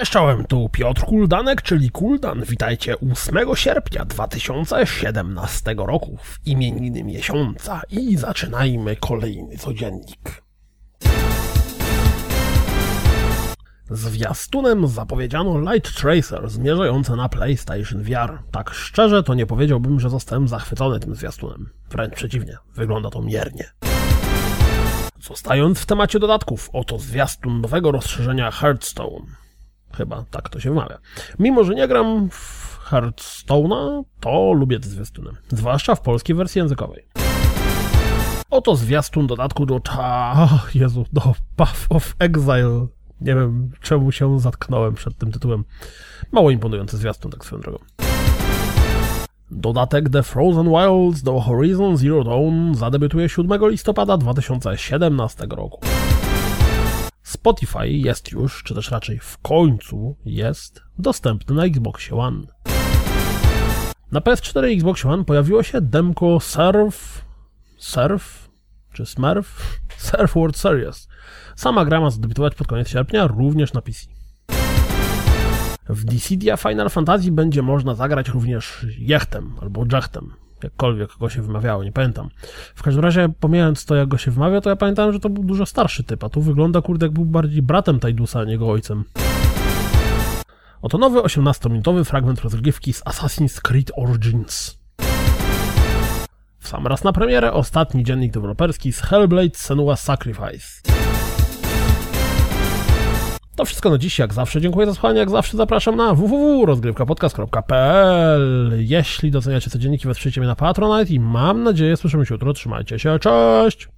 Cześć, tu Piotr Kuldanek, czyli Kuldan. Witajcie 8 sierpnia 2017 roku w imieniny miesiąca i zaczynajmy kolejny codziennik. Zwiastunem zapowiedziano Light Tracer zmierzające na PlayStation VR. Tak szczerze to nie powiedziałbym, że zostałem zachwycony tym zwiastunem. Wręcz przeciwnie, wygląda to miernie. Zostając w temacie dodatków, oto zwiastun nowego rozszerzenia Hearthstone. Chyba tak to się wymawia. Mimo, że nie gram w Hearthstone'a, to lubię te zwiastuny. Zwłaszcza w polskiej wersji językowej. Oto zwiastun dodatku do ta... Jezu, do Path of Exile. Nie wiem, czemu się zatknąłem przed tym tytułem. Mało imponujący zwiastun, tak swoją drogą. Dodatek The Frozen Wilds do Horizon Zero Dawn zadebiutuje 7 listopada 2017 roku. Spotify jest już, czy też raczej w końcu jest, dostępny na Xbox One. Na PS4 i Xbox One pojawiło się demko Surf... Surf? Czy Smurf? Surf World Series. Sama gra ma zadebiutować pod koniec sierpnia, również na PC. W Dissidia Final Fantasy będzie można zagrać również jechtem albo jechtem jakkolwiek go się wymawiało, nie pamiętam. W każdym razie, pomijając to, jak go się wymawia, to ja pamiętam, że to był dużo starszy typ, a tu wygląda, kurde, jak był bardziej bratem Tajdusa, a nie jego ojcem. Oto nowy 18-minutowy fragment rozgrywki z Assassin's Creed Origins. Sam raz na premierę ostatni dziennik deweloperski z Hellblade Senua Sacrifice. To wszystko na dziś, jak zawsze. Dziękuję za słuchanie, jak zawsze zapraszam na www.rozgrywkapodcast.pl Jeśli doceniacie codzienniki, wesprzyjcie mnie na Patronite i mam nadzieję słyszymy się jutro. Trzymajcie się, cześć!